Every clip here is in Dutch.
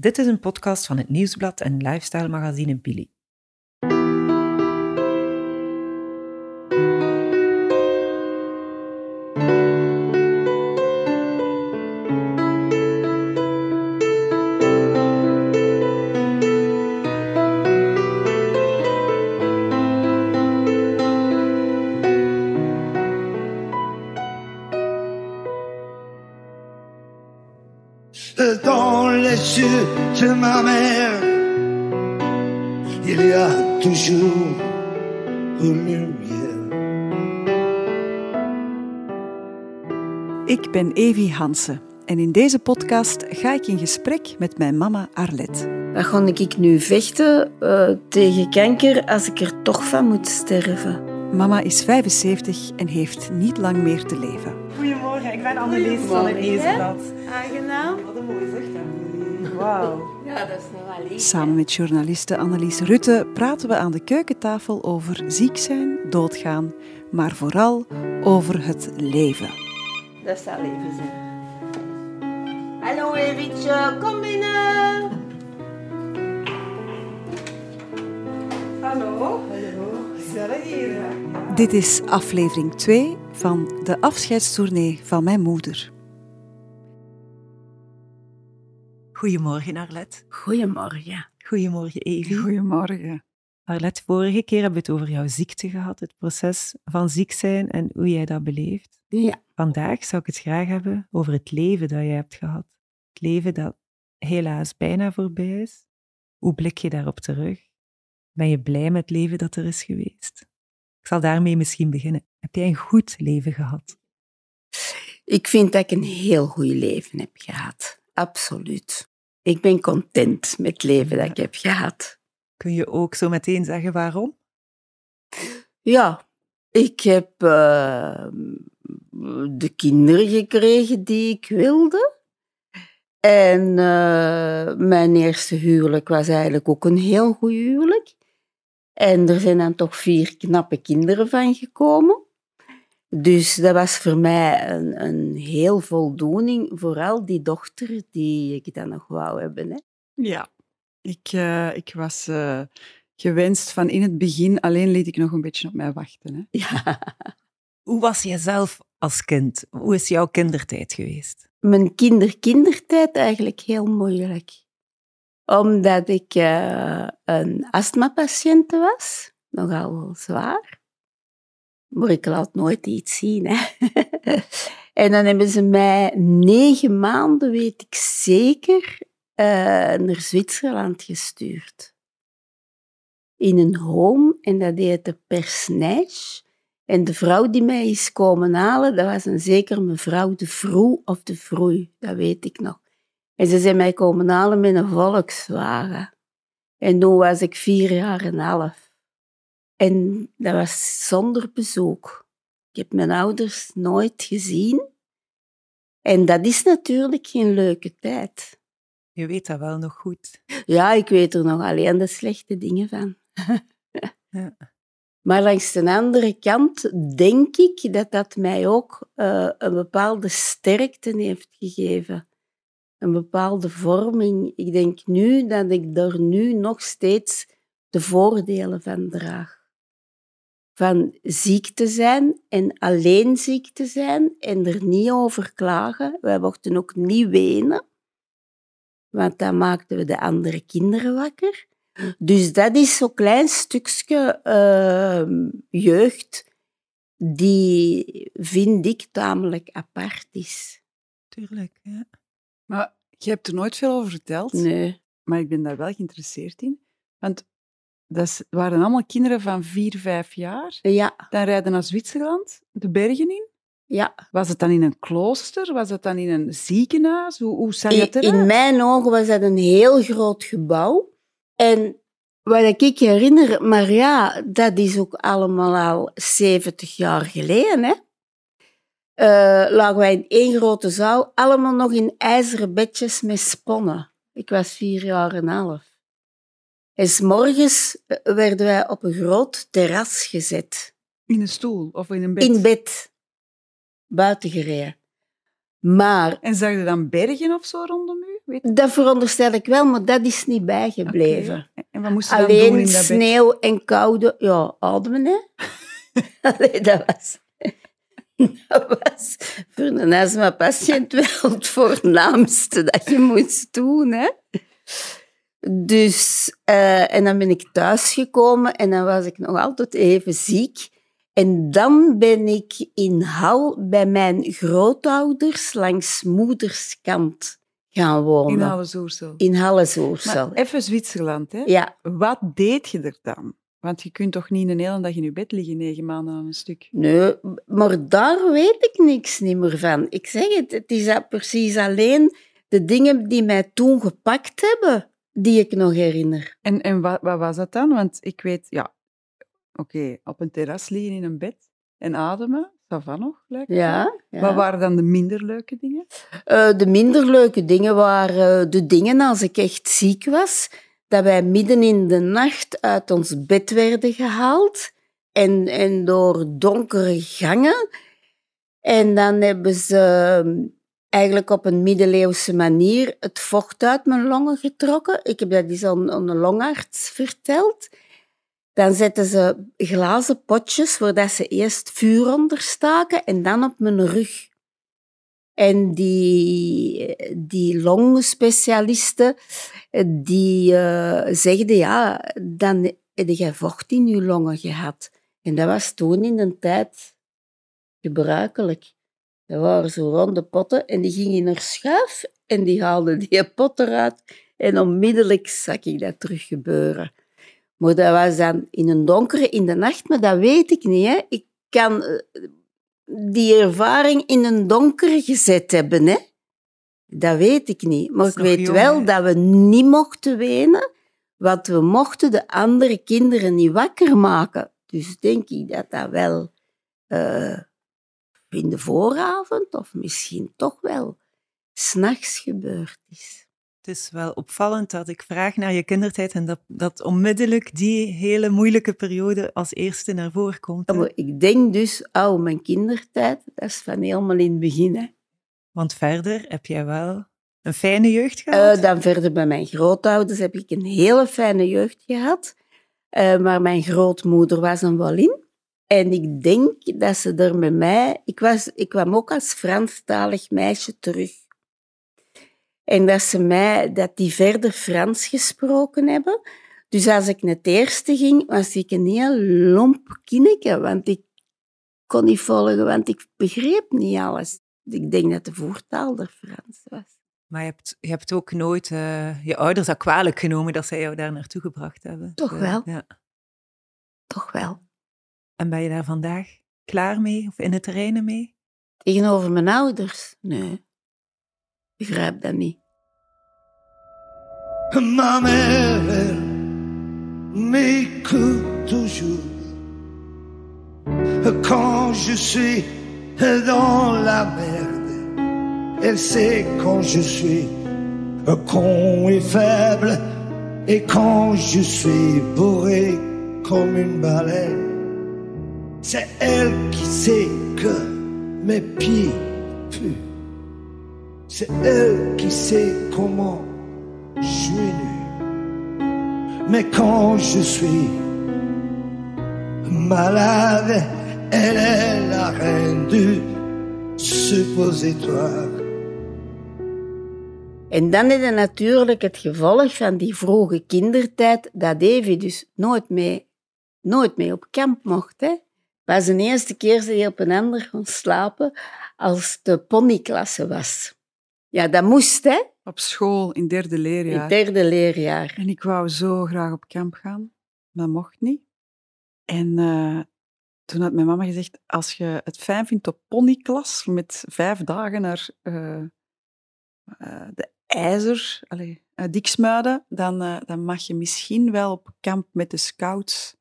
Dit is een podcast van het Nieuwsblad en lifestyle magazine Billy. Ik ben Evie Hansen en in deze podcast ga ik in gesprek met mijn mama Arlette. Dan ga ik nu vechten eh, tegen kanker als ik er toch van moet sterven. Mama is 75 en heeft niet lang meer te leven. Goedemorgen, ik ben Annelies van het Nieuwsblad. Aangenaam. Wat een mooie zicht Wauw. Ja, dat is nog wel lief. Samen met journaliste Annelies Rutte praten we aan de keukentafel over ziek zijn, doodgaan, maar vooral over het leven. Dat zal even zijn. Hallo Evietje, kom binnen. Hallo. Hallo. Gezellig hier. Dit is aflevering 2 van de afscheidstournee van mijn moeder. Goedemorgen Arlette. Goedemorgen. Goedemorgen Evie. Goedemorgen. Arlette, vorige keer hebben we het over jouw ziekte gehad, het proces van ziek zijn en hoe jij dat beleeft. Ja, Vandaag zou ik het graag hebben over het leven dat jij hebt gehad. Het leven dat helaas bijna voorbij is. Hoe blik je daarop terug? Ben je blij met het leven dat er is geweest? Ik zal daarmee misschien beginnen. Heb jij een goed leven gehad? ik vind dat ik een heel goed leven heb gehad. Absoluut. Ik ben content met het leven dat ik heb gehad. Kun je ook zo meteen zeggen waarom? Ja, ik heb eh, de kinderen gekregen die ik wilde. En eh, mijn eerste huwelijk was eigenlijk ook een heel goed huwelijk. En er zijn dan toch vier knappe kinderen van gekomen. Dus dat was voor mij een, een heel voldoening, vooral die dochter die ik dan nog wou hebben. Hè. Ja, ik, eh, ik was eh, gewenst van in het begin, alleen liet ik nog een beetje op mij wachten. Hè. Ja. Hoe was jij zelf als kind? Hoe is jouw kindertijd geweest? mijn kinder-kindertijd eigenlijk heel moeilijk. Omdat ik eh, een astmapatiënt was, nogal zwaar. Maar ik laat nooit iets zien. Hè. en dan hebben ze mij negen maanden, weet ik zeker, eh, naar Zwitserland gestuurd. In een home, en dat heette Persnijs. En de vrouw die mij is komen halen, dat was een zeker mevrouw de Vroe of de Vroei, dat weet ik nog. En ze zijn mij komen halen met een Volkswagen. En toen was ik vier jaar en half. En dat was zonder bezoek. Ik heb mijn ouders nooit gezien. En dat is natuurlijk geen leuke tijd. Je weet dat wel nog goed. Ja, ik weet er nog alleen de slechte dingen van. Ja. Maar langs de andere kant denk ik dat dat mij ook eh, een bepaalde sterkte heeft gegeven. Een bepaalde vorming. Ik denk nu dat ik daar nu nog steeds de voordelen van draag. Van ziek te zijn en alleen ziek te zijn en er niet over klagen. Wij mochten ook niet wenen, want dan maakten we de andere kinderen wakker. Dus dat is zo'n klein stukje ehm, jeugd die, vind ik, tamelijk apart is. Tuurlijk, ja. Maar je hebt er nooit veel over verteld, Nee. maar ik ben daar wel geïnteresseerd in. Want dat waren allemaal kinderen van vier, vijf jaar. Ja, Dan rijden naar Zwitserland, de bergen in. ja. Was het dan in een klooster? Was het dan in een ziekenhuis? Hoe, hoe zag In, het eruit? in mijn ogen was dat een heel groot gebouw. En wat ik herinner, maar ja, dat is ook allemaal al 70 jaar geleden. Hè? Eh, lagen wij in één grote zaal, allemaal nog in ijzeren bedjes met sponnen. Ik was vier jaar en een half. En 's morgens eh, werden wij op een groot terras gezet. In een stoel of in een bed? In bed. Buiten gereden. Maar En zag je dan bergen of zo rondom u? Weet Dat veronderstel ik wel, maar dat is niet bijgebleven. En wat moest je dan doen in Alleen dat bed? sneeuw en koude, ja, ademen, hè. Allee, dat was... Dat was voor een astmapatiënt wel het voornaamste dat je moest doen, hè. Dus, eh, en dan ben ik thuisgekomen en dan was ik nog altijd even ziek. En dan ben ik in Hal bij mijn grootouders langs moederskant gaan wonen. In Halle-Zoersel. In. Maar even Zwitserland, hè? Ja, Wat deed je er dan? Want je kunt toch niet een hele dag in je bed liggen, negen maanden aan een stuk? nee, maar daar weet ik niks niet meer van. Ik zeg het, het is precies alleen de dingen die mij toen gepakt hebben, die ik nog herinner. En, en wat, wat was dat dan? Want ik weet, ja, oké, op een terras liggen in een bed en ademen, dat van nog, lijkt. Ja, ja. Wat waren dan de minder leuke dingen? Eh, de minder leuke dingen waren eh, de dingen als ik echt ziek was, dat wij midden in de nacht uit ons bed werden gehaald en, en door donkere gangen. En dan hebben ze eh, eigenlijk op een middeleeuwse manier het vocht uit mijn longen getrokken. Ik heb dat eens aan, aan een longarts verteld. Dan zetten ze glazen potjes waar dat ze eerst vuur onder staken en dan op mijn rug. En die, die longspecialisten, die eh zegden, ja, dan heb je vocht in je longen gehad. En dat was toen in een tijd gebruikelijk. Dat waren zo ronde potten en die gingen in een schuif en die haalden die pot eruit. En onmiddellijk zag ik dat terug gebeuren. Maar dat was dan in een donkere, in de nacht, maar dat weet ik niet. Hè. Ik kan eh, die ervaring in een donker gezet hebben. Hè. Dat weet ik niet. Maar ik weet jong, wel hè? dat we niet mochten wenen, want we mochten de andere kinderen niet wakker maken. Dus denk ik dat dat wel eh, in de vooravond of misschien toch wel s'nachts gebeurd is. Het is wel opvallend dat ik vraag naar je kindertijd en dat, dat onmiddellijk die hele moeilijke periode als eerste naar voren komt. hè. Ik denk dus, oh, mijn kindertijd, dat is van helemaal in het begin. Hè. Want verder heb jij wel een fijne jeugd gehad. Eh, dan verder bij mijn grootouders heb ik een hele fijne jeugd gehad. Eh, maar mijn grootmoeder was een Wallin. En ik denk dat ze er met mij... Ik, was, ik kwam ook als Franstalig meisje terug. En dat ze mij... Dat die verder Frans gesproken hebben. Dus als ik naar het eerste ging, was ik een heel lomp kindje. Want ik kon niet volgen, want ik begreep niet alles. Ik denk dat de voertaal er Frans was. Maar je hebt, je hebt ook nooit eh, je ouders dat kwalijk genomen dat zij jou daar naartoe gebracht hebben. Toch wel. Ja. Toch wel. En ben je daar vandaag klaar mee of in het terrein mee? Tegenover mijn ouders? Nee. Dat niet. Ma mère m'écoute toujours quand je suis dans la merde. Elle sait quand je suis con et faible et quand je suis bourré comme une baleine. C'est elle qui sait que mes pieds puent. C'est elle qui sait comment je suis nu. Mais quand je suis malade, elle est la reine du suppositoire. En dan is er natuurlijk het gevolg van die vroege kindertijd dat Davy dus nooit mee, nooit mee op kamp mocht. Hè. Het was de eerste keer dat hij op een ander kon slapen als de ponyklasse was. Ja, dat moest, hè, Op school, in derde in leerjaar. het derde leerjaar. En ik wou zo graag op kamp gaan. Dat mocht niet. En eh, toen had mijn mama gezegd, als je het fijn vindt op ponyklas, met vijf dagen naar eh, eh, de ijzer, allee, uh, Diksmuiden, dan, dan mag je misschien wel op kamp met de scouts.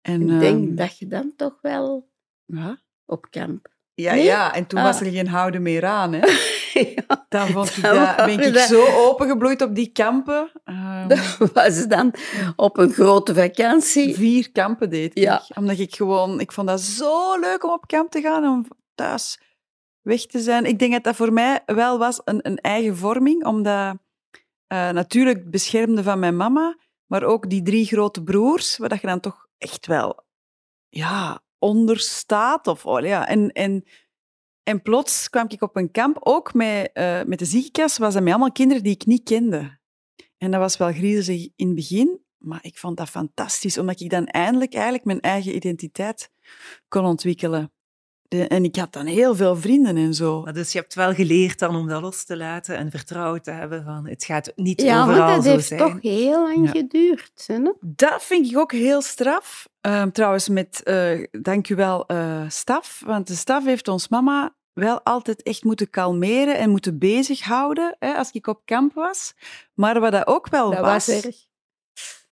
En, Ik ehm, denk dat je dan toch wel ja, op kamp. ja, Nee? ja, en toen Ah. was er geen houden meer aan. Hè. ja, Dan vond ik Dan dat, ben ik dat- zo opengebloeid op die kampen. Ehm, dat was dan op een grote vakantie. Vier kampen deed ik. Ja. Omdat ik gewoon... Ik vond dat zo leuk om op kamp te gaan. Om thuis weg te zijn. Ik denk dat dat voor mij wel was een, een eigen vorming, omdat uh, natuurlijk beschermde van mijn mama, maar ook die drie grote broers, waar dat je dan toch echt wel ja, onder staat. Of, oh, ja. en, en, en plots kwam ik op een kamp, ook met, uh, met de ziekenkas, was dat met allemaal kinderen die ik niet kende. En dat was wel griezelig in het begin, maar ik vond dat fantastisch, omdat ik dan eindelijk eigenlijk mijn eigen identiteit kon ontwikkelen. De, en ik had dan heel veel vrienden en zo. Maar dus je hebt wel geleerd dan om dat los te laten en vertrouwd te hebben van het gaat niet ja, overal zo zijn. Ja, dat heeft toch heel lang geduurd. Hè? Dat vind ik ook heel straf. Uh, trouwens, met uh, dank u wel, uh, staf. Want de staf heeft ons mama wel altijd echt moeten kalmeren en moeten bezighouden hè, als ik op kamp was. Maar wat dat ook wel dat was... was erg.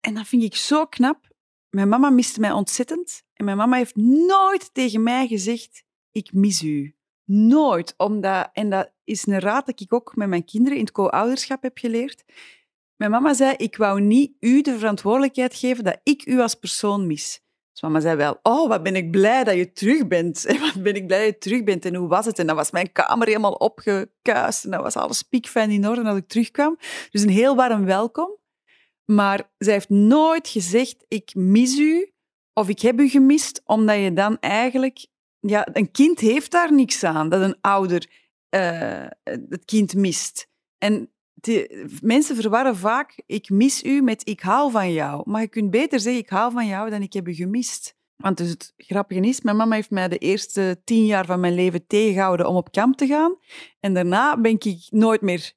En dat vind ik zo knap. Mijn mama miste mij ontzettend. En mijn mama heeft nooit tegen mij gezegd, ik mis u. Nooit. Omdat, en dat is een raad dat ik ook met mijn kinderen in het co-ouderschap heb geleerd. Mijn mama zei, ik wou niet u de verantwoordelijkheid geven dat ik u als persoon mis. Dus mama zei wel, oh, wat ben ik blij dat je terug bent. En wat ben ik blij dat je terug bent. En hoe was het? En dan was mijn kamer helemaal opgekuist. En dan was alles piekfijn in orde als ik terugkwam. Dus een heel warm welkom. Maar zij heeft nooit gezegd, ik mis u of ik heb u gemist, omdat je dan eigenlijk... Ja, een kind heeft daar niks aan, dat een ouder uh, het kind mist. En die, mensen verwarren vaak, ik mis u met ik hou van jou. Maar je kunt beter zeggen, ik hou van jou dan ik heb u gemist. Want dus het grappige is, mijn mama heeft mij de eerste tien jaar van mijn leven tegengehouden om op kamp te gaan. En daarna ben ik nooit meer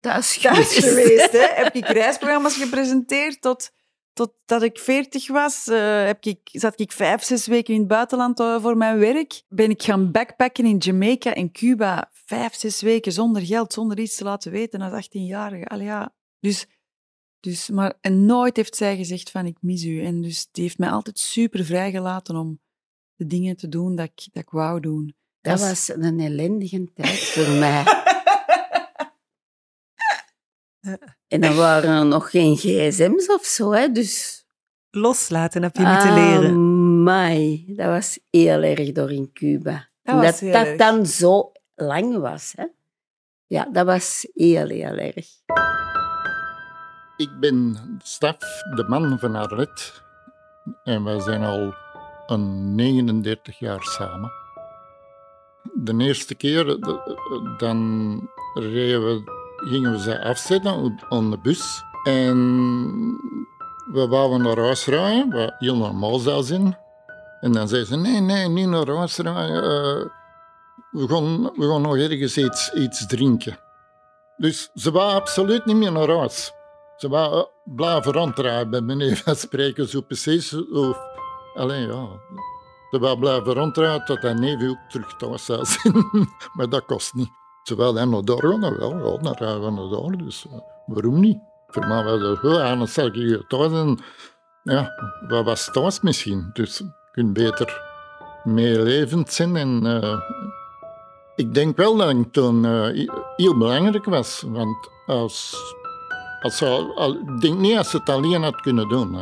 thuis thuis geweest. hè. Heb ik reisprogramma's gepresenteerd tot, totdat ik veertig was. Uh, heb ik, zat ik vijf, zes weken in het buitenland uh, voor mijn werk. Ben ik gaan backpacken in Jamaica en Cuba. Vijf, zes weken zonder geld, zonder iets te laten weten als 18-jarige. Allee, ja. Dus, dus, maar en nooit heeft zij gezegd van ik mis u. En dus die heeft mij altijd super vrijgelaten om de dingen te doen dat ik, dat ik wou doen. Dat, dat was een ellendige tijd voor mij. En dan waren er nog geen gsm's of zo, hè, dus... Loslaten heb je moeten leren. Mai, dat was heel erg door in Cuba. Dat, dat, dat dan zo lang was, hè. Ja, dat was heel, heel erg. Ik ben Staf, de man van Arlet. En wij zijn al een 39 jaar samen. De eerste keer, dan reden we gingen ze afzetten op de bus. En we wouden naar huis rijden, wat heel normaal zou zijn. En dan zei ze, nee, nee, niet naar huis rijden. Uh, we, gaan, we gaan nog ergens iets, iets drinken. Dus ze waren absoluut niet meer naar huis. Ze waren uh, blijven rondrijden bij meneer van spreken, zo precies. Of, alleen ja, ze waren blijven rondrijden tot hij neef ook terug thuis zou zijn. maar dat kost niet. Terwijl hij naar daar gaan, dan wel, ja, dan rijden we naar daar. Dus uh, waarom niet? Voor mij was dat. En dan stel ik hier thuis en ja, wat was thuis misschien? Dus je kunt beter meelevend zijn. En uh, ik denk wel dat ik toen uh, heel belangrijk was. Want als, als al, ik denk niet dat ze het alleen had kunnen doen.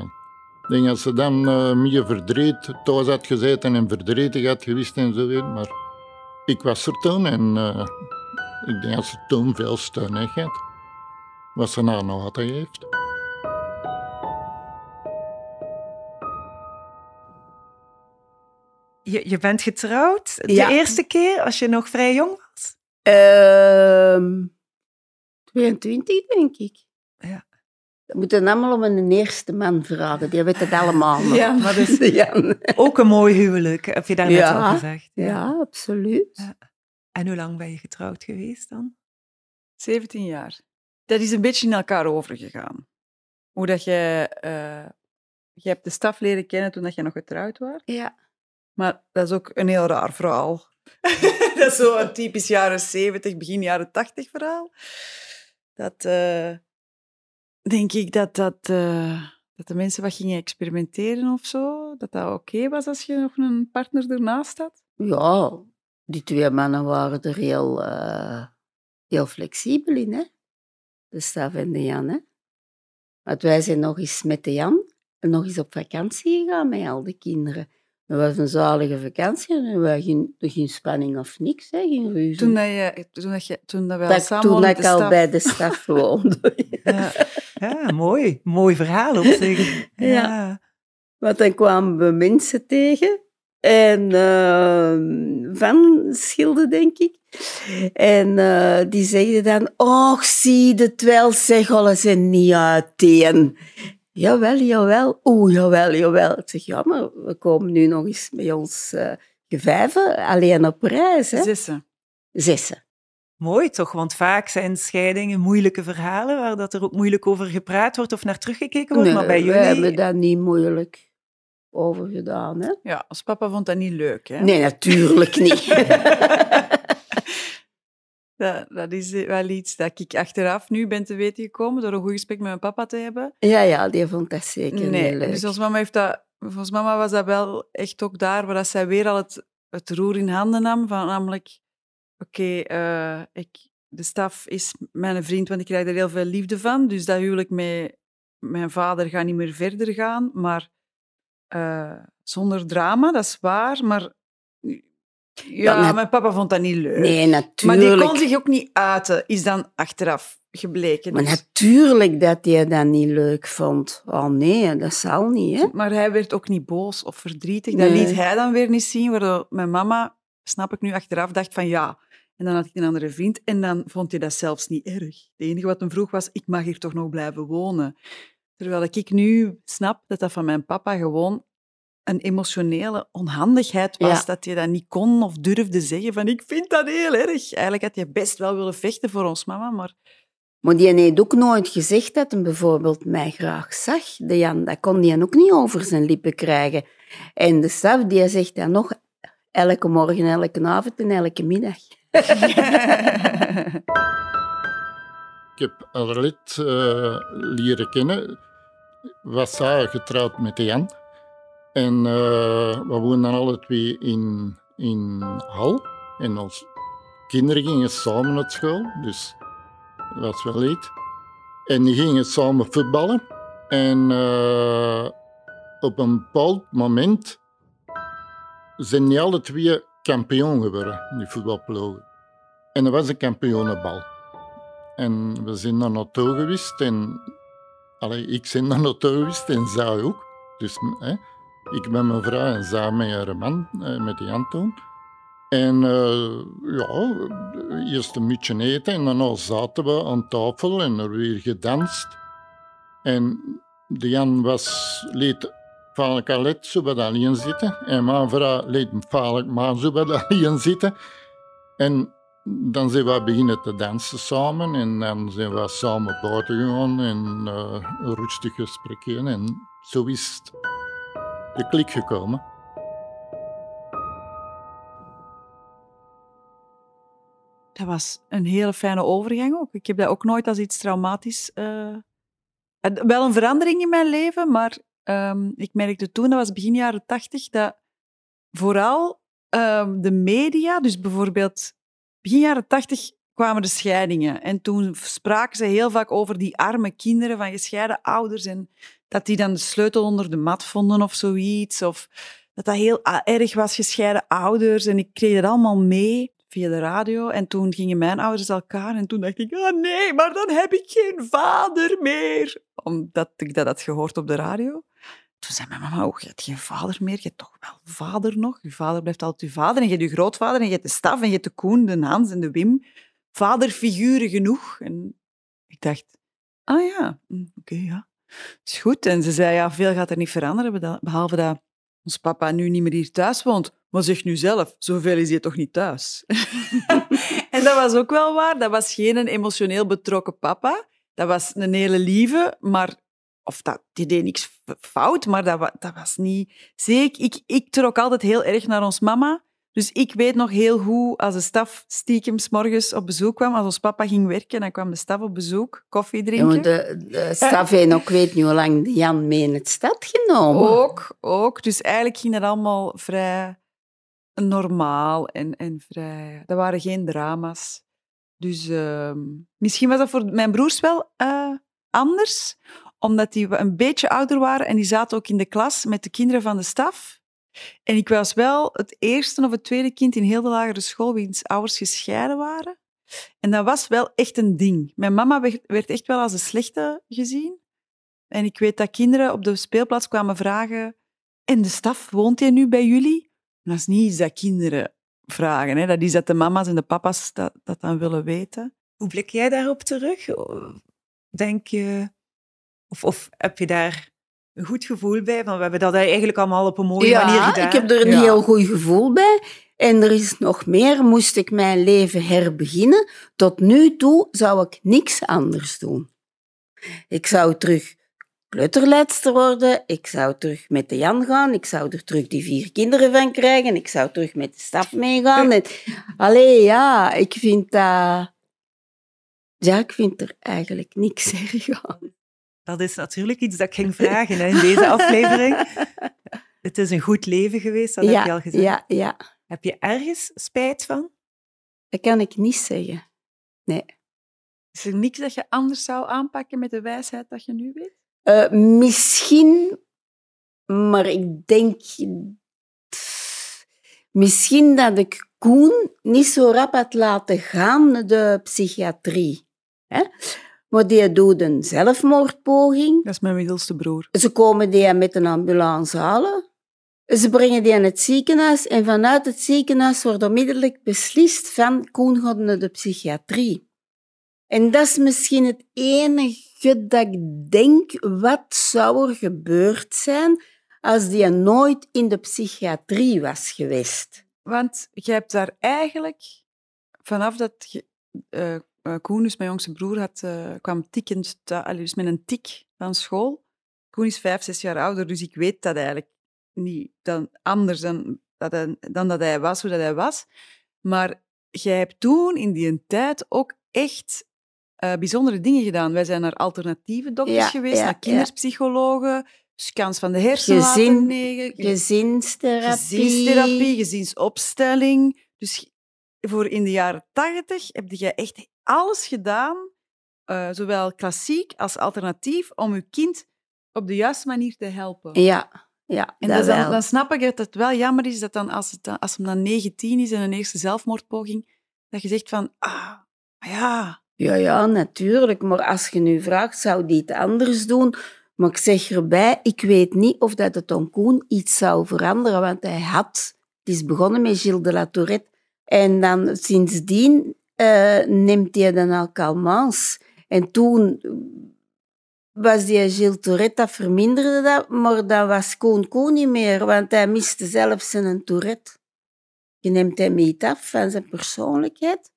Ik denk dat ze dan uh, meer verdriet thuis had gezeten en verdrietig had geweest en zo. Maar ik was er toen en ik denk dat ze toen veel steun heeft. Wat ze nou nog altijd heeft. Je, je bent getrouwd de eerste keer als je nog vrij jong was? Uh, 22, denk ik. Ja. Dat moeten allemaal om een eerste man vragen. Die weten het allemaal nog. Ja, maar dat is ja. ook een mooi huwelijk, heb je daar net al gezegd. Ja, ja absoluut. Ja. En hoe lang ben je getrouwd geweest dan? 17 jaar. Dat is een beetje in elkaar overgegaan. Hoe dat je... Uh, je hebt de staf leren kennen toen dat je nog getrouwd was. Ja. Maar dat is ook een heel raar verhaal. dat is zo'n typisch jaren 70, begin jaren 80 verhaal. Dat uh, denk ik dat, dat, uh, dat de mensen wat gingen experimenteren of zo. Dat dat oké was als je nog een partner ernaast had. Ja, die twee mannen waren er heel, uh, heel flexibel in, hè? de Stav en de Jan. Hè? Want wij zijn nog eens met de Jan nog eens op vakantie gegaan met al de kinderen. Dat was een zalige vakantie en was geen, geen spanning of niks, hè, geen ruzie. Toen, dat je, toen, dat je, toen dat wij al dat, samen toen ik al staf. bij de staf woonde. Ja, ja mooi. Mooi verhaal op zich. Ja. Ja. Want dan kwamen we mensen tegen. En eh, van Schilde, denk ik. En eh, die zeiden dan... Och, zie de twaalf zegelen zijn niet uiteen. Jawel, jawel. Oeh, jawel, jawel. Ik zeg, ja, maar we komen nu nog eens met ons eh gevijven. Alleen op reis, hè. Zessen. Zessen. Mooi toch, want vaak zijn scheidingen moeilijke verhalen waar dat er ook moeilijk over gepraat wordt of naar teruggekeken wordt. maar bij wij hebben jullie... daar niet moeilijk over gedaan, hè. Ja, als papa vond dat niet leuk. Hè? Nee, natuurlijk niet. Dat, dat is eh, wel iets dat ik achteraf nu ben te weten gekomen door een goed gesprek met mijn papa te hebben. Ja, ja, die vond dat zeker nee, niet leuk. dus als mama heeft dat... Volgens mama was dat wel echt ook daar waar dat zij weer al het, het roer in handen nam. Van namelijk, oké, eh, ik de staf is mijn vriend, want ik krijg er heel veel liefde van. Dus dat huwelijk met mijn vader gaat niet meer verder gaan. Maar eh, zonder drama, dat is waar. Maar ja, mijn papa vond dat niet leuk. Nee, maar natuurlijk. die kon zich ook niet uiten, is dan achteraf gebleken. Maar Dus- natuurlijk dat hij dat niet leuk vond. Oh nee, dat zal niet, hè. Maar hij werd ook niet boos of verdrietig. Nee. Dat liet hij dan weer niet zien, waardoor mijn mama, snap ik nu achteraf, dacht van ja. En dan had ik een andere vriend en dan vond hij dat zelfs niet erg. Het enige wat hem vroeg was, ik mag hier toch nog blijven wonen. Terwijl ik nu snap dat dat van mijn papa gewoon een emotionele onhandigheid was. Ja. Dat je dat niet kon of durfde zeggen van ik vind dat heel erg. Eigenlijk had je best wel willen vechten voor ons mama, maar Maar die heeft ook nooit gezegd dat hij bijvoorbeeld mij graag zag. De Jan, dat kon hij ook niet over zijn lippen krijgen. En de staf, die zegt dan nog elke morgen, elke avond en elke middag. Ik heb Arlet eh leren kennen. Was zij getrouwd met Jan. En eh, we woonden alle twee in, in Hal. En onze kinderen gingen samen naar school. Dus dat was wel leed. En die gingen samen voetballen. En eh, op een bepaald moment zijn die alle twee kampioen geworden, die voetbalploegen. En dat was een kampioenenbal. En we zijn daar naartoe geweest. En, allee, ik ben naartoe geweest en zij ook. Dus hè, ik met mijn vrouw en zij met haar man, met die Anton. En eh, ja, eerst een mutje eten en daarna zaten we aan tafel en er weer gedanst. En de Jan was, liet vaak zo bij alleen zitten. En mijn vrouw liet vaak maar zo bij alleen zitten. En dan zijn we beginnen te dansen samen en dan zijn we samen buiten gegaan en eh, een rustig gesprek En zo is de klik gekomen. Dat was een hele fijne overgang ook. Ik heb dat ook nooit als iets traumatisch... eh, wel een verandering in mijn leven, maar ehm, ik merkte toen, dat was begin jaren tachtig, dat vooral ehm, de media, dus bijvoorbeeld begin jaren tachtig kwamen de scheidingen. En toen spraken ze heel vaak over die arme kinderen van gescheiden ouders en dat die dan de sleutel onder de mat vonden of zoiets. Of dat dat heel erg was, gescheiden ouders. En ik kreeg dat allemaal mee via de radio. En toen gingen mijn ouders elkaar. En toen dacht ik, ah nee, maar dan heb ik geen vader meer. Omdat ik dat had gehoord op de radio. Toen zei mijn mama, oh, je hebt geen vader meer. Je hebt toch wel vader nog? Je vader blijft altijd je vader. En je hebt je grootvader. En je hebt de Staf. En je hebt de Koen, de Hans en de Wim. Vaderfiguren genoeg. En ik dacht, ah ja, hm, oké, ja. Is goed. En ze zei, ja, veel gaat er niet veranderen. Behalve dat ons papa nu niet meer hier thuis woont. Maar zeg nu zelf, zoveel is hij toch niet thuis? en dat was ook wel waar. Dat was geen een emotioneel betrokken papa. Dat was een hele lieve, maar... Of dat, die deed niks fout, maar dat, wa- dat was niet... Zie ik, ik, trok altijd heel erg naar ons mama. Dus ik weet nog heel goed, als de staf stiekem 's morgens op bezoek kwam, als ons papa ging werken, dan kwam de staf op bezoek, koffie drinken. de, de staf heeft ook weet niet hoe lang Jan mee in het stad genomen. Ook, ook. Dus eigenlijk ging dat allemaal vrij normaal en, en vrij... Er waren geen drama's. Dus ehm, misschien was dat voor mijn broers wel eh, anders, omdat die een beetje ouder waren en die zaten ook in de klas met de kinderen van de staf. En ik was wel het eerste of het tweede kind in heel de lagere school wiens ouders gescheiden waren. En dat was wel echt een ding. Mijn mama werd echt wel als een slechte gezien. En ik weet dat kinderen op de speelplaats kwamen vragen: En de staf, woont hij nu bij jullie? dat is niet iets dat kinderen vragen. Hè? Dat is dat de mama's en de papa's dat, dat dan willen weten. Hoe blik jij daarop terug? Denk je, of, of heb je daar een goed gevoel bij? Want we hebben dat eigenlijk allemaal op een mooie manier gedaan. Ja, ik heb er een heel goed gevoel bij. En er is nog meer, moest ik mijn leven herbeginnen. Tot nu toe zou ik niks anders doen. Ik zou terug kleuterleidster worden, ik zou terug met de Jan gaan, ik zou er terug die vier kinderen van krijgen, ik zou terug met de staf meegaan. En, allee, ja, ik vind dat... Ja, ik vind er eigenlijk niks erg aan. Dat is natuurlijk iets dat ik ging vragen hè, in deze aflevering. Het is een goed leven geweest, dat heb je al gezegd. Ja, ja. Heb je ergens spijt van? Dat kan ik niet zeggen. Nee. Is er niks dat je anders zou aanpakken met de wijsheid dat je nu weet? Uh, misschien, maar ik denk... Misschien dat ik Koen niet zo rap had laten gaan naar de psychiatrie. Hè? Maar die doet een zelfmoordpoging. Dat is mijn middelste broer. Ze komen die met een ambulance halen. Ze brengen die in het ziekenhuis en vanuit het ziekenhuis wordt onmiddellijk beslist van Koen gaat naar de psychiatrie. En dat is misschien het enige dat ik denk, wat zou er gebeurd zijn als die nooit in de psychiatrie was geweest? Want je hebt daar eigenlijk, vanaf dat uh, Koen, dus mijn jongste broer, had, uh, kwam tikkend, dus met een tik van school. Koen is vijf, zes jaar ouder, dus ik weet dat eigenlijk niet dan anders dan dat hij, dan dat hij was, hoe dat hij was. Maar jij hebt toen in die tijd ook echt uh, bijzondere dingen gedaan. Wij zijn naar alternatieve dokters geweest, naar kinderpsychologen, scans van de hersenen Gezin, negen, Gezinstherapie. Gezinstherapie, gezinsopstelling. Dus voor in de jaren tachtig heb je echt alles gedaan, uh, zowel klassiek als alternatief, om je kind op de juiste manier te helpen. Ja. Ja, en dan, dan, snap ik dat het wel jammer is dat dan als, het, als hem dan 19 is en een eerste zelfmoordpoging, dat je zegt van, ah, ja. Ja, ja, natuurlijk. Maar als je nu vraagt, zou die het anders doen? Maar ik zeg erbij, ik weet niet of dat het om Koen iets zou veranderen, want hij had, het is begonnen met Gilles de la Tourette, en dan sindsdien uh, neemt hij dan al calmants. En toen was die Gilles Tourette, dat verminderde dat, maar dat was Koen Koen niet meer, want hij miste zelf zijn Tourette. Je neemt hem niet af van zijn persoonlijkheid.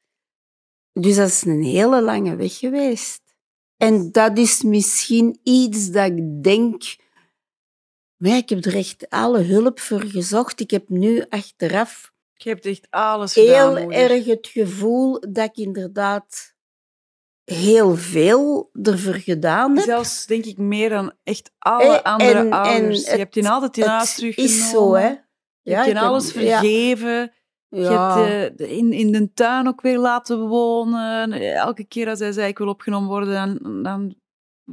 Dus dat is een hele lange weg geweest. En dat is misschien iets dat ik denk... Maar ik heb er echt alle hulp voor gezocht. Ik heb nu achteraf... Je hebt echt alles gedaan, Heel erg het gevoel dat ik inderdaad heel veel ervoor gedaan heb. Zelfs, denk ik, meer dan echt alle eh, andere en, ouders. je hebt je altijd in huis teruggenomen. is zo, hè. Je hebt je alles vergeven. Je hebt uh, in, in de tuin ook weer laten wonen. Elke keer als hij zei, ik wil opgenomen worden, dan, dan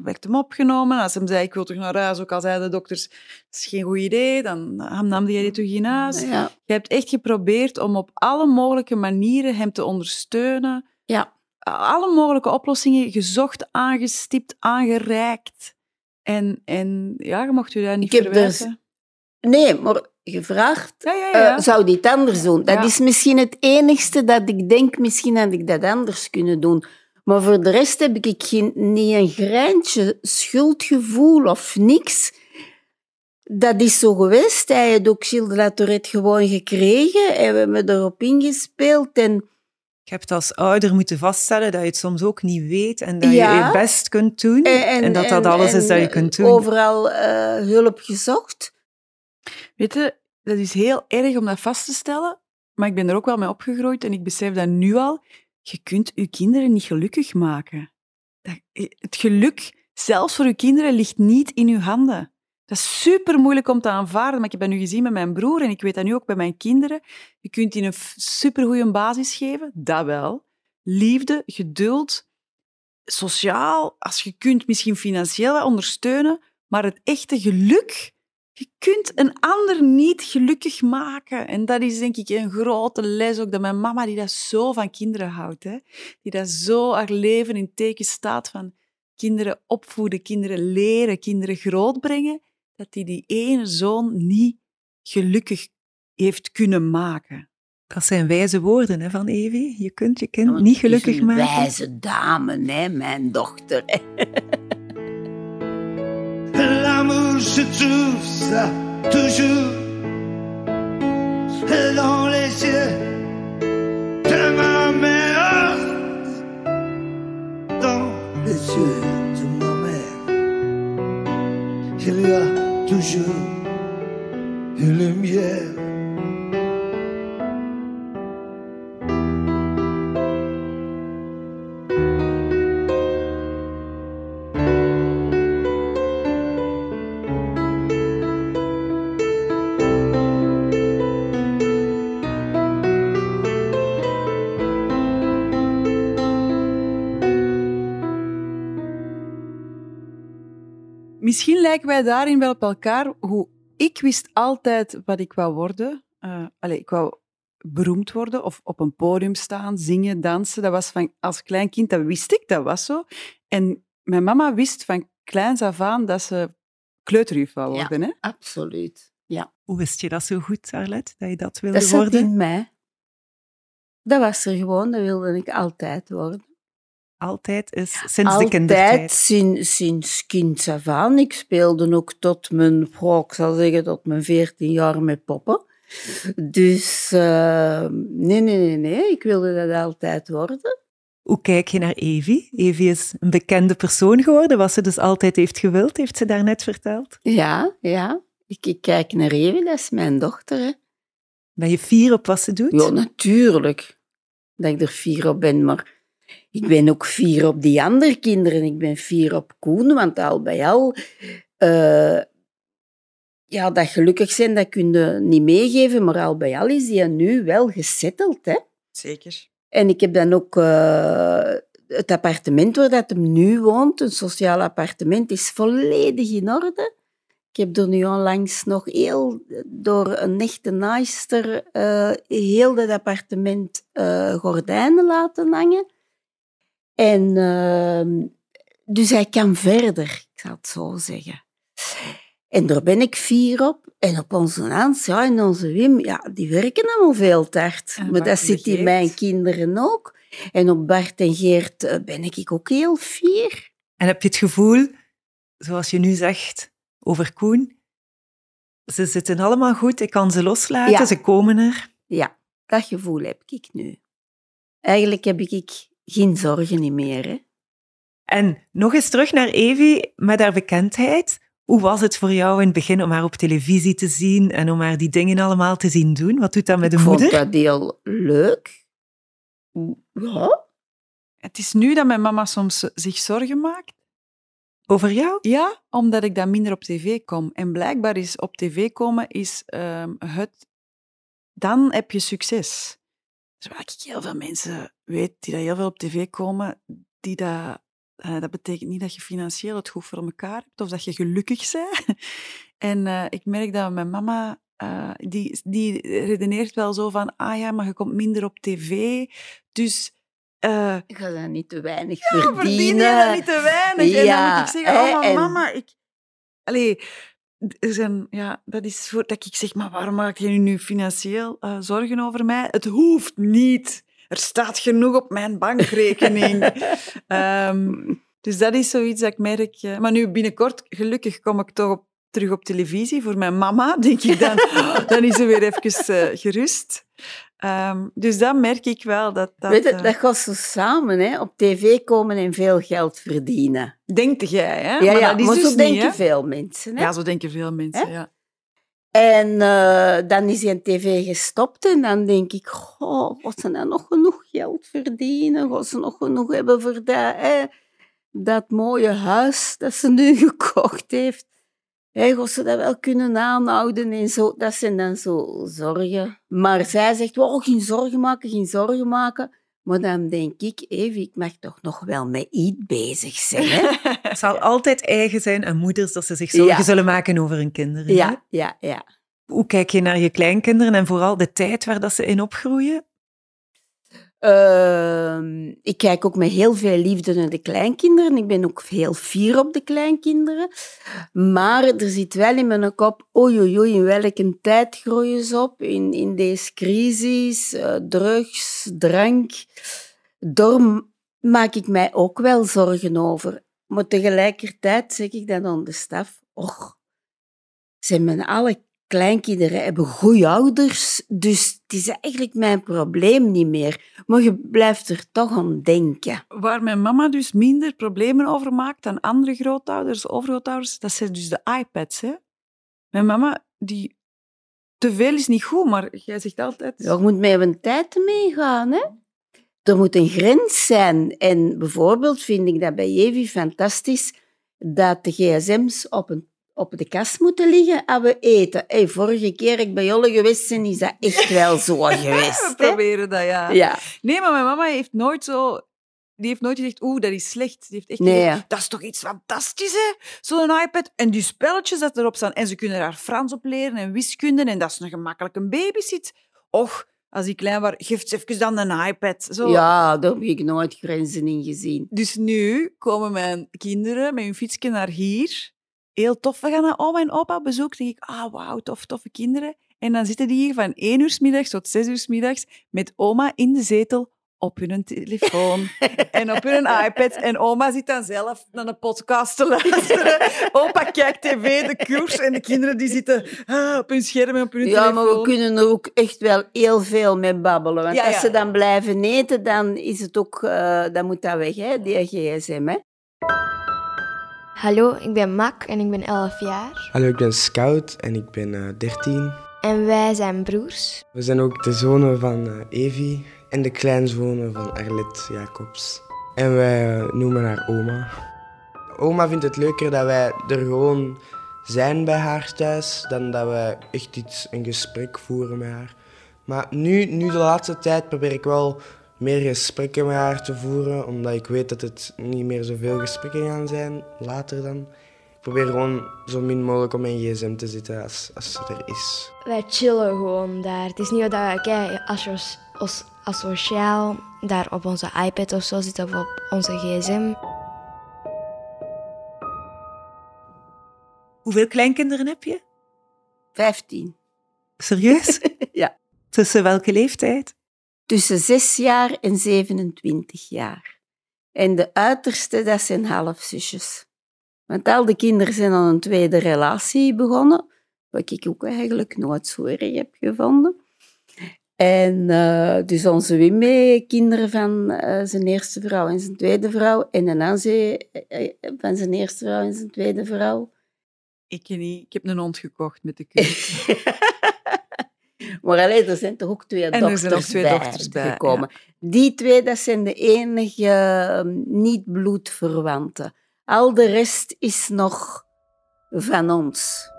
werd hem opgenomen. Als hij zei, ik wil terug naar huis, ook al zeiden de dokters, dat is geen goed idee, dan nam hij die terug in huis. Je hebt echt geprobeerd om op alle mogelijke manieren hem te ondersteunen. Ja alle mogelijke oplossingen gezocht, aangestipt, aangereikt. En, en ja, je mocht u daar niet Ik Dus... Nee, maar gevraagd, ja, ja, ja. Uh, zou dit anders doen? Dat is misschien het enigste dat ik denk, misschien had ik dat anders kunnen doen. Maar voor de rest heb ik geen, niet een greintje schuldgevoel of niks. Dat is zo geweest. Hij had ook Gilles de La Tourette gewoon gekregen en we hebben erop ingespeeld. En je hebt als ouder moeten vaststellen dat je het soms ook niet weet en dat je je best kunt doen. En, dat dat alles is dat je kunt doen. Overal uh, hulp gezocht. Weet je, dat is heel erg om dat vast te stellen, maar ik ben er ook wel mee opgegroeid en ik besef dat nu al. Je kunt je kinderen niet gelukkig maken. Dat, het geluk, zelfs voor je kinderen, ligt niet in je handen. Dat is super moeilijk om te aanvaarden, maar ik heb dat nu gezien met mijn broer en ik weet dat nu ook bij mijn kinderen. Je kunt die een supergoeie basis geven, dat wel. Liefde, geduld, sociaal, als je kunt misschien financieel ondersteunen, maar het echte geluk Je kunt een ander niet gelukkig maken. En dat is denk ik een grote les ook, dat mijn mama, die dat zo van kinderen houdt, hè, die dat zo haar leven in teken staat van kinderen opvoeden, kinderen leren, kinderen grootbrengen, dat die die ene zoon niet gelukkig heeft kunnen maken. Dat zijn wijze woorden hè, van Evie. Je kunt je kind niet gelukkig een maken. wijze dame, hè, mijn dochter. L'amour, je trouve ça toujours dans les yeux de ma mère, dans les yeux de ma mère. Il y a toujours une lumière. Lijken wij daarin wel op elkaar. Hoe ik wist altijd wat ik wou worden. Eh allee, ik wou beroemd worden of op een podium staan, zingen, dansen. Dat was van als klein kind, dat wist ik, dat was zo. En mijn mama wist van kleins af aan dat ze kleuterjuf wou Ja. worden. Hè? Absoluut. Ja, Hoe wist je dat zo goed, Arlette, dat je dat wilde dat zat worden? in mij. Dat was er gewoon, dat wilde ik altijd worden. Altijd is sinds de Altijd, kindertijd. sinds, sinds kind af aan. Ik speelde ook tot mijn, ik zal zeggen, tot mijn 14 jaar met poppen. Dus eh, nee, nee, nee, nee, ik wilde dat altijd worden. Hoe kijk je naar Evie? Evie is een bekende persoon geworden, wat ze dus altijd heeft gewild, heeft ze daarnet verteld. Ja, ja. Ik, ik kijk naar Evie, dat is mijn dochter. Hè. Ben je fier op wat ze doet? Ja, natuurlijk. Dat ik er fier op ben, maar ik ben ook fier op die andere kinderen. Ik ben fier op Koen, want al bij al... eh, ja, dat gelukkig zijn, dat kun je niet meegeven, maar al bij al is die nu wel gesetteld, hè. Zeker. En ik heb dan ook eh, het appartement waar dat hem nu woont, een sociaal appartement, is volledig in orde. Ik heb er nu onlangs nog heel, door een echte naaister, eh, heel dat appartement gordijnen laten hangen. En ehm, dus hij kan verder, ik zal het zo zeggen. En daar ben ik fier op. En op onze Hans, ja, en onze Wim, ja, die werken allemaal veel te hard. En maar dat zit in mijn kinderen ook. En op Bart en Geert eh, ben ik ook heel fier. En heb je het gevoel, zoals je nu zegt over Koen, ze zitten allemaal goed, ik kan ze loslaten, Ja. ze komen er. Ja, dat gevoel heb ik nu. Eigenlijk heb ik geen zorgen meer. Hè. En nog eens terug naar Evie met haar bekendheid. Hoe was het voor jou in het begin om haar op televisie te zien en om haar die dingen allemaal te zien doen? Wat doet dat met de ik vond moeder? dat heel leuk. Ja, Het is nu dat mijn mama soms zich zorgen maakt. Over jou? Ja, omdat ik dan minder op tv kom. En blijkbaar is op tv komen is ehm, het... Dan heb je succes. Terwijl ik heel veel mensen weet die dat heel veel op tv komen, die dat... eh, dat betekent niet dat je financieel het goed voor elkaar hebt of dat je gelukkig bent. En eh, ik merk dat mijn mama, eh, die, die redeneert wel zo van, ah ja, maar je komt minder op tv, dus... ik ga dat niet te weinig ja, verdienen. verdien je dat niet te weinig? en dan Ja, moet ik zeggen, oh, en- mama, ik... Allee, er zijn, ja, dat is voor dat ik zeg, maar waarom maak je nu financieel eh, zorgen over mij? Het hoeft niet. Er staat genoeg op mijn bankrekening. Ehm, dus dat is zoiets dat ik merk. eh, maar nu binnenkort, gelukkig, kom ik toch op, terug op televisie voor mijn mama, denk ik dan. dan is ze weer even eh, gerust. Ehm, dus dat merk ik wel. Dat, dat, Weet je, eh, dat gaat zo samen, hè? op tv komen en veel geld verdienen. Denkt jij, hè? Ja, maar ja, dat is maar dus zo niet, denken hè? veel mensen. Hè? Ja, zo denken veel mensen, Hè? ja. En eh, dan is hij tv gestopt en dan denk ik, goh, gaat ze nou nog genoeg geld verdienen? Gaat ze nog genoeg hebben voor dat, hè? dat mooie huis dat ze nu gekocht heeft? Hè, gaat ze dat wel kunnen aanhouden en zo? Dat zijn dan zo zorgen. Maar zij zegt, oh, geen zorgen maken, geen zorgen maken. Maar dan denk ik, even, ik mag toch nog wel met iets bezig zijn. Hè? Het zal altijd eigen zijn aan moeders dat ze zich zorgen Ja. zullen maken over hun kinderen. hè? Ja, ja, ja. Hoe kijk je naar je kleinkinderen en vooral de tijd waar dat ze in opgroeien? Ehm, ik kijk ook met heel veel liefde naar de kleinkinderen. Ik ben ook heel fier op de kleinkinderen. Maar er zit wel in mijn kop, oei oei oei, in welke tijd groeien ze op? In, in deze crisis, eh, drugs, drank. Daar maak ik mij ook wel zorgen over. Maar tegelijkertijd zeg ik dan aan de staf, och, zijn mijn alle kleinkinderen hebben goede ouders, dus het is eigenlijk mijn probleem niet meer. Maar je blijft er toch aan denken. Waar mijn mama dus minder problemen over maakt dan andere grootouders, overgrootouders, dat zijn dus de iPads. Hè? Mijn mama, die... Te veel is niet goed, maar jij zegt altijd... Ja, je moet met een tijd meegaan. Hè? Er moet een grens zijn. En bijvoorbeeld vind ik dat bij Jevi fantastisch dat de gsm's op, een, op de kast moeten liggen als we eten. Hey, vorige keer ik bij Jolle geweest ben, is dat echt wel zo We geweest. Hè? proberen dat, ja. Ja. Nee, maar mijn mama heeft nooit zo... Die heeft nooit gezegd, oeh, dat is slecht. Die heeft echt Nee, gezegd, ja. dat is toch iets fantastisch, hè? Zo'n iPad. En die spelletjes dat erop staan. En ze kunnen daar Frans op leren en wiskunde. En dat is een gemakkelijke babysit. Och, als die klein was, geeft ze even dan een iPad. Zo. ja, daar heb ik nooit grenzen in gezien. Dus nu komen mijn kinderen met hun fietsje naar hier. Heel tof. We gaan naar oma en opa op bezoek. Dan denk ik, ah, wauw, tof, toffe kinderen. En dan zitten die hier van 1 uur 's middags tot 6 uur 's middags met oma in de zetel op hun telefoon en op hun iPad. En oma zit dan zelf naar een podcast te luisteren. Opa kijkt tv, de koers, en de kinderen die zitten ah, op hun scherm en op hun Ja, telefoon. maar we kunnen er ook echt wel heel veel mee babbelen. Want Ja, als ja. ze dan blijven eten, dan is het ook... eh, dan moet dat weg, hè, die gsm. Hè. Hallo, ik ben Mak en ik ben 11 jaar. Hallo, ik ben Scout en ik ben eh 13. En wij zijn broers. We zijn ook de zonen van eh, Evi en de kleinzonen van Arlet Jacobs. En wij eh, noemen haar oma. Oma vindt het leuker dat wij er gewoon zijn bij haar thuis, dan dat wij echt iets, een gesprek voeren met haar. Maar nu, nu de laatste tijd probeer ik wel meer gesprekken met haar te voeren, omdat ik weet dat het niet meer zoveel gesprekken gaan zijn, later dan. Ik probeer gewoon zo min mogelijk op mijn gsm te zitten als, als ze er is. Wij chillen gewoon daar. Het is niet dat wij kijk, aso- als asociaal daar op onze iPad of zo zitten of op onze gsm. Hoeveel kleinkinderen heb je? Vijftien. Serieus? Ja. Tussen welke leeftijd? Tussen zes jaar en 27 jaar. En de uiterste, dat zijn halfzusjes. Want al de kinderen zijn aan een tweede relatie begonnen, wat ik ook eigenlijk nooit zo erg heb gevonden. En eh, dus onze Wim mee, kinderen van eh, zijn eerste vrouw en zijn tweede vrouw. En een Anze eh, eh, van zijn eerste vrouw en zijn tweede vrouw. Ik niet. Ik heb een hond gekocht met de kus. Maar alleen, er zijn toch ook twee er dochters, zijn twee bij dochters bij, gekomen. Die twee, dat zijn de enige eh, niet-bloedverwanten. Al de rest is nog van ons.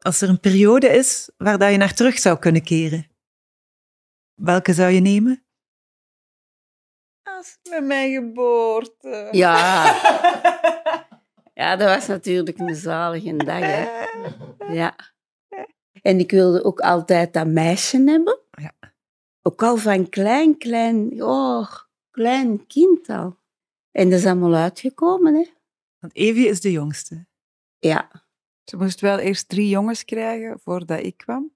Als er een periode is waar dat je naar terug zou kunnen keren, welke zou je nemen? Als met mijn geboorte. Ja. Ja, dat was natuurlijk een zalige dag, hè. Ja. En ik wilde ook altijd dat meisje hebben. Ja. Ook al van klein, klein, oh, klein kind al. En dat is allemaal uitgekomen, hè. Want Evie is de jongste. Ja. Ze moest wel eerst drie jongens krijgen voordat ik kwam.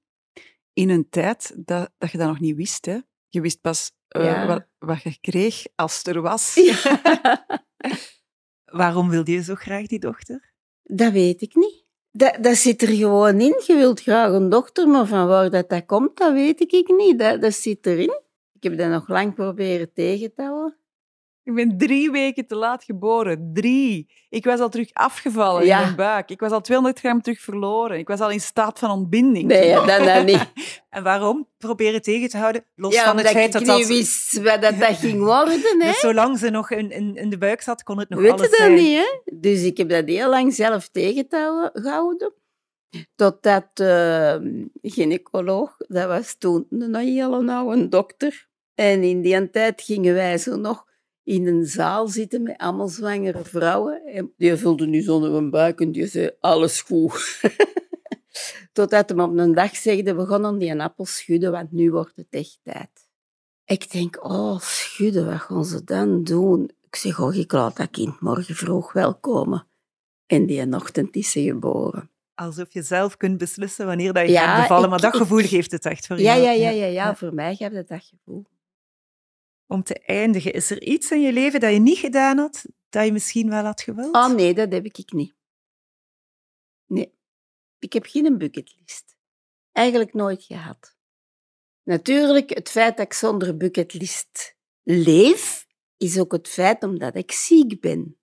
In een tijd dat, dat je dat nog niet wist. Hè. Je wist pas eh, Ja. wat, wat je kreeg als het er was. Waarom wilde je zo graag die dochter? Dat weet ik niet. Dat, dat zit er gewoon in. Je wilt graag een dochter, maar van waar dat, dat komt, dat weet ik niet. Dat, dat zit erin. Ik heb dat nog lang proberen tegen te houden. Ik ben drie weken te laat geboren. Drie. Ik was al terug afgevallen Ja. in mijn buik. Ik was al 200 gram terug verloren. Ik was al in staat van ontbinding. Nee, dat, dat niet. En waarom? Proberen tegen te houden, los Ja, van het feit ik dat niet dat... wist wat dat, dat ging worden. Hè? Dus zolang ze nog in, in, in de buik zat, kon het nog Weet alles dat zijn. niet, hè? Dus ik heb dat heel lang zelf tegengehouden. Totdat de gynaecoloog, dat was toen een hele oude dokter. En in die tijd gingen wij zo nog in een zaal zitten met allemaal zwangere vrouwen. En die vulde nu zonder een buik en die zei, alles goed. Totdat hem op een dag zegde, we gaan aan die appel schudden, want nu wordt het echt tijd. Ik denk, oh, schudden, wat gaan ze dan doen? Ik zeg, oh, ik laat dat kind morgen vroeg wel komen. En die ochtend is ze geboren. Alsof je zelf kunt beslissen wanneer dat je Ja, gaat bevallen. Maar dat ik- gevoel geeft het echt voor Ja, jou. ja, ja, ja, ja, voor mij geeft het dat gevoel. Om te eindigen, is er iets in je leven dat je niet gedaan had, dat je misschien wel had gewild? Oh nee, dat heb ik niet. Nee, ik heb geen bucketlist. Eigenlijk nooit gehad. Natuurlijk, het feit dat ik zonder bucketlist leef, is ook het feit omdat ik ziek ben.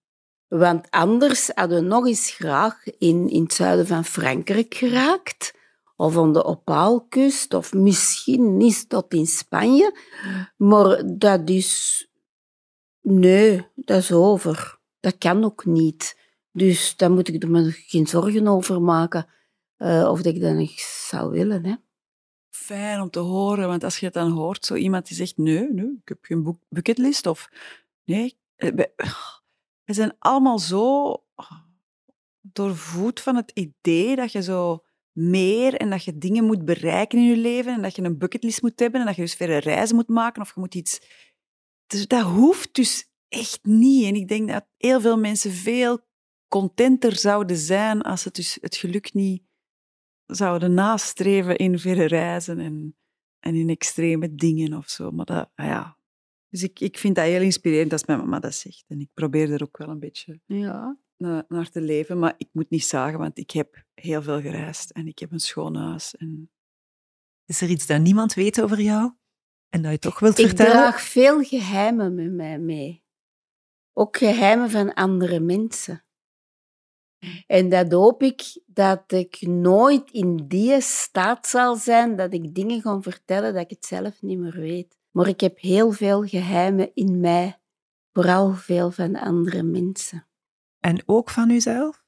Want anders hadden we nog eens graag in, in het zuiden van Frankrijk geraakt, of aan de Opaalkust, of misschien eens tot in Spanje. Maar dat is... Nee, dat is over. Dat kan ook niet. Dus daar moet ik me geen zorgen over maken eh, of dat ik dat nog zou willen. Hè. Fijn om te horen, want als je het dan hoort, zo iemand die zegt, nee, nee ik heb geen bucketlist, of nee, eh, we zijn allemaal zo doorvoed van het idee dat je zo meer en dat je dingen moet bereiken in je leven en dat je een bucketlist moet hebben en dat je dus verre reizen moet maken of je moet iets... Dus dat hoeft dus echt niet. En ik denk dat heel veel mensen veel contenter zouden zijn als ze dus het geluk niet zouden nastreven in verre reizen en, en in extreme dingen of zo. Maar dat, ah ja. Dus ik, ik vind dat heel inspirerend als mijn mama dat zegt. En ik probeer er ook wel een beetje Ja. Na- naar te leven. Maar ik moet niet zagen, want ik heb heel veel gereisd en ik heb een schoon huis. En Is er iets dat niemand weet over jou en dat je toch wilt Ik vertellen? draag veel geheimen met mij mee. Ook geheimen van andere mensen. En dat hoop ik dat ik nooit in die staat zal zijn dat ik dingen ga vertellen dat ik het zelf niet meer weet. Maar ik heb heel veel geheimen in mij, vooral veel van andere mensen. En ook van jezelf?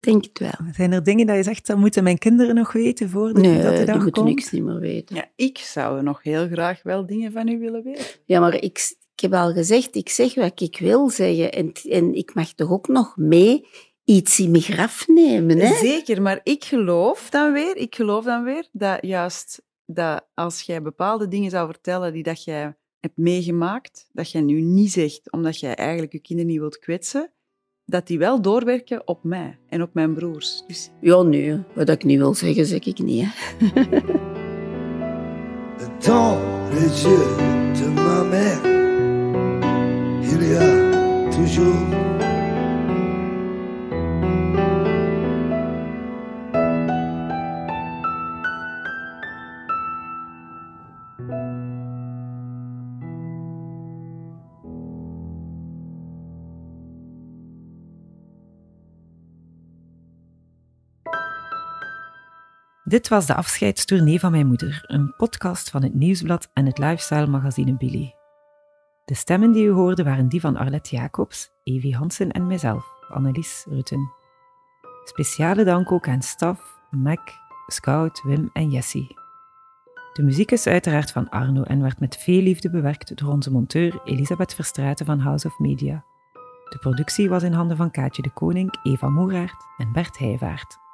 Denk het wel. Zijn er dingen dat je zegt, dat moeten mijn kinderen nog weten voordat Nee, dat de die dag moeten komt? niks niet meer weten. ja, ik zou nog heel graag wel dingen van u willen weten. Ja, maar ik, ik heb al gezegd, ik zeg wat ik wil zeggen. En, en ik mag toch ook nog mee iets in mijn graf nemen, hè? Zeker, maar ik geloof dan weer, ik geloof dan weer dat juist dat als jij bepaalde dingen zou vertellen die dat jij hebt meegemaakt, dat jij nu niet zegt omdat jij eigenlijk je kinderen niet wilt kwetsen, dat die wel doorwerken op mij en op mijn broers. Dus Ja, nee, wat ik niet wil zeggen, zeg ik niet, hè? Dans les yeux de ma mère, il y a toujours Dit was de afscheidstournee van mijn moeder, een podcast van het Nieuwsblad en het lifestyle magazine Billy. De stemmen die u hoorde waren die van Arlette Jacobs, Evie Hansen en mijzelf, Annelies Rutten. Speciale dank ook aan Staf, Mac, Scout, Wim en Jessie. De muziek is uiteraard van Arno en werd met veel liefde bewerkt door onze monteur Elisabeth Verstraeten van House of Media. De productie was in handen van Kaatje de Koning, Eva Moeraert en Bert Heijvaart.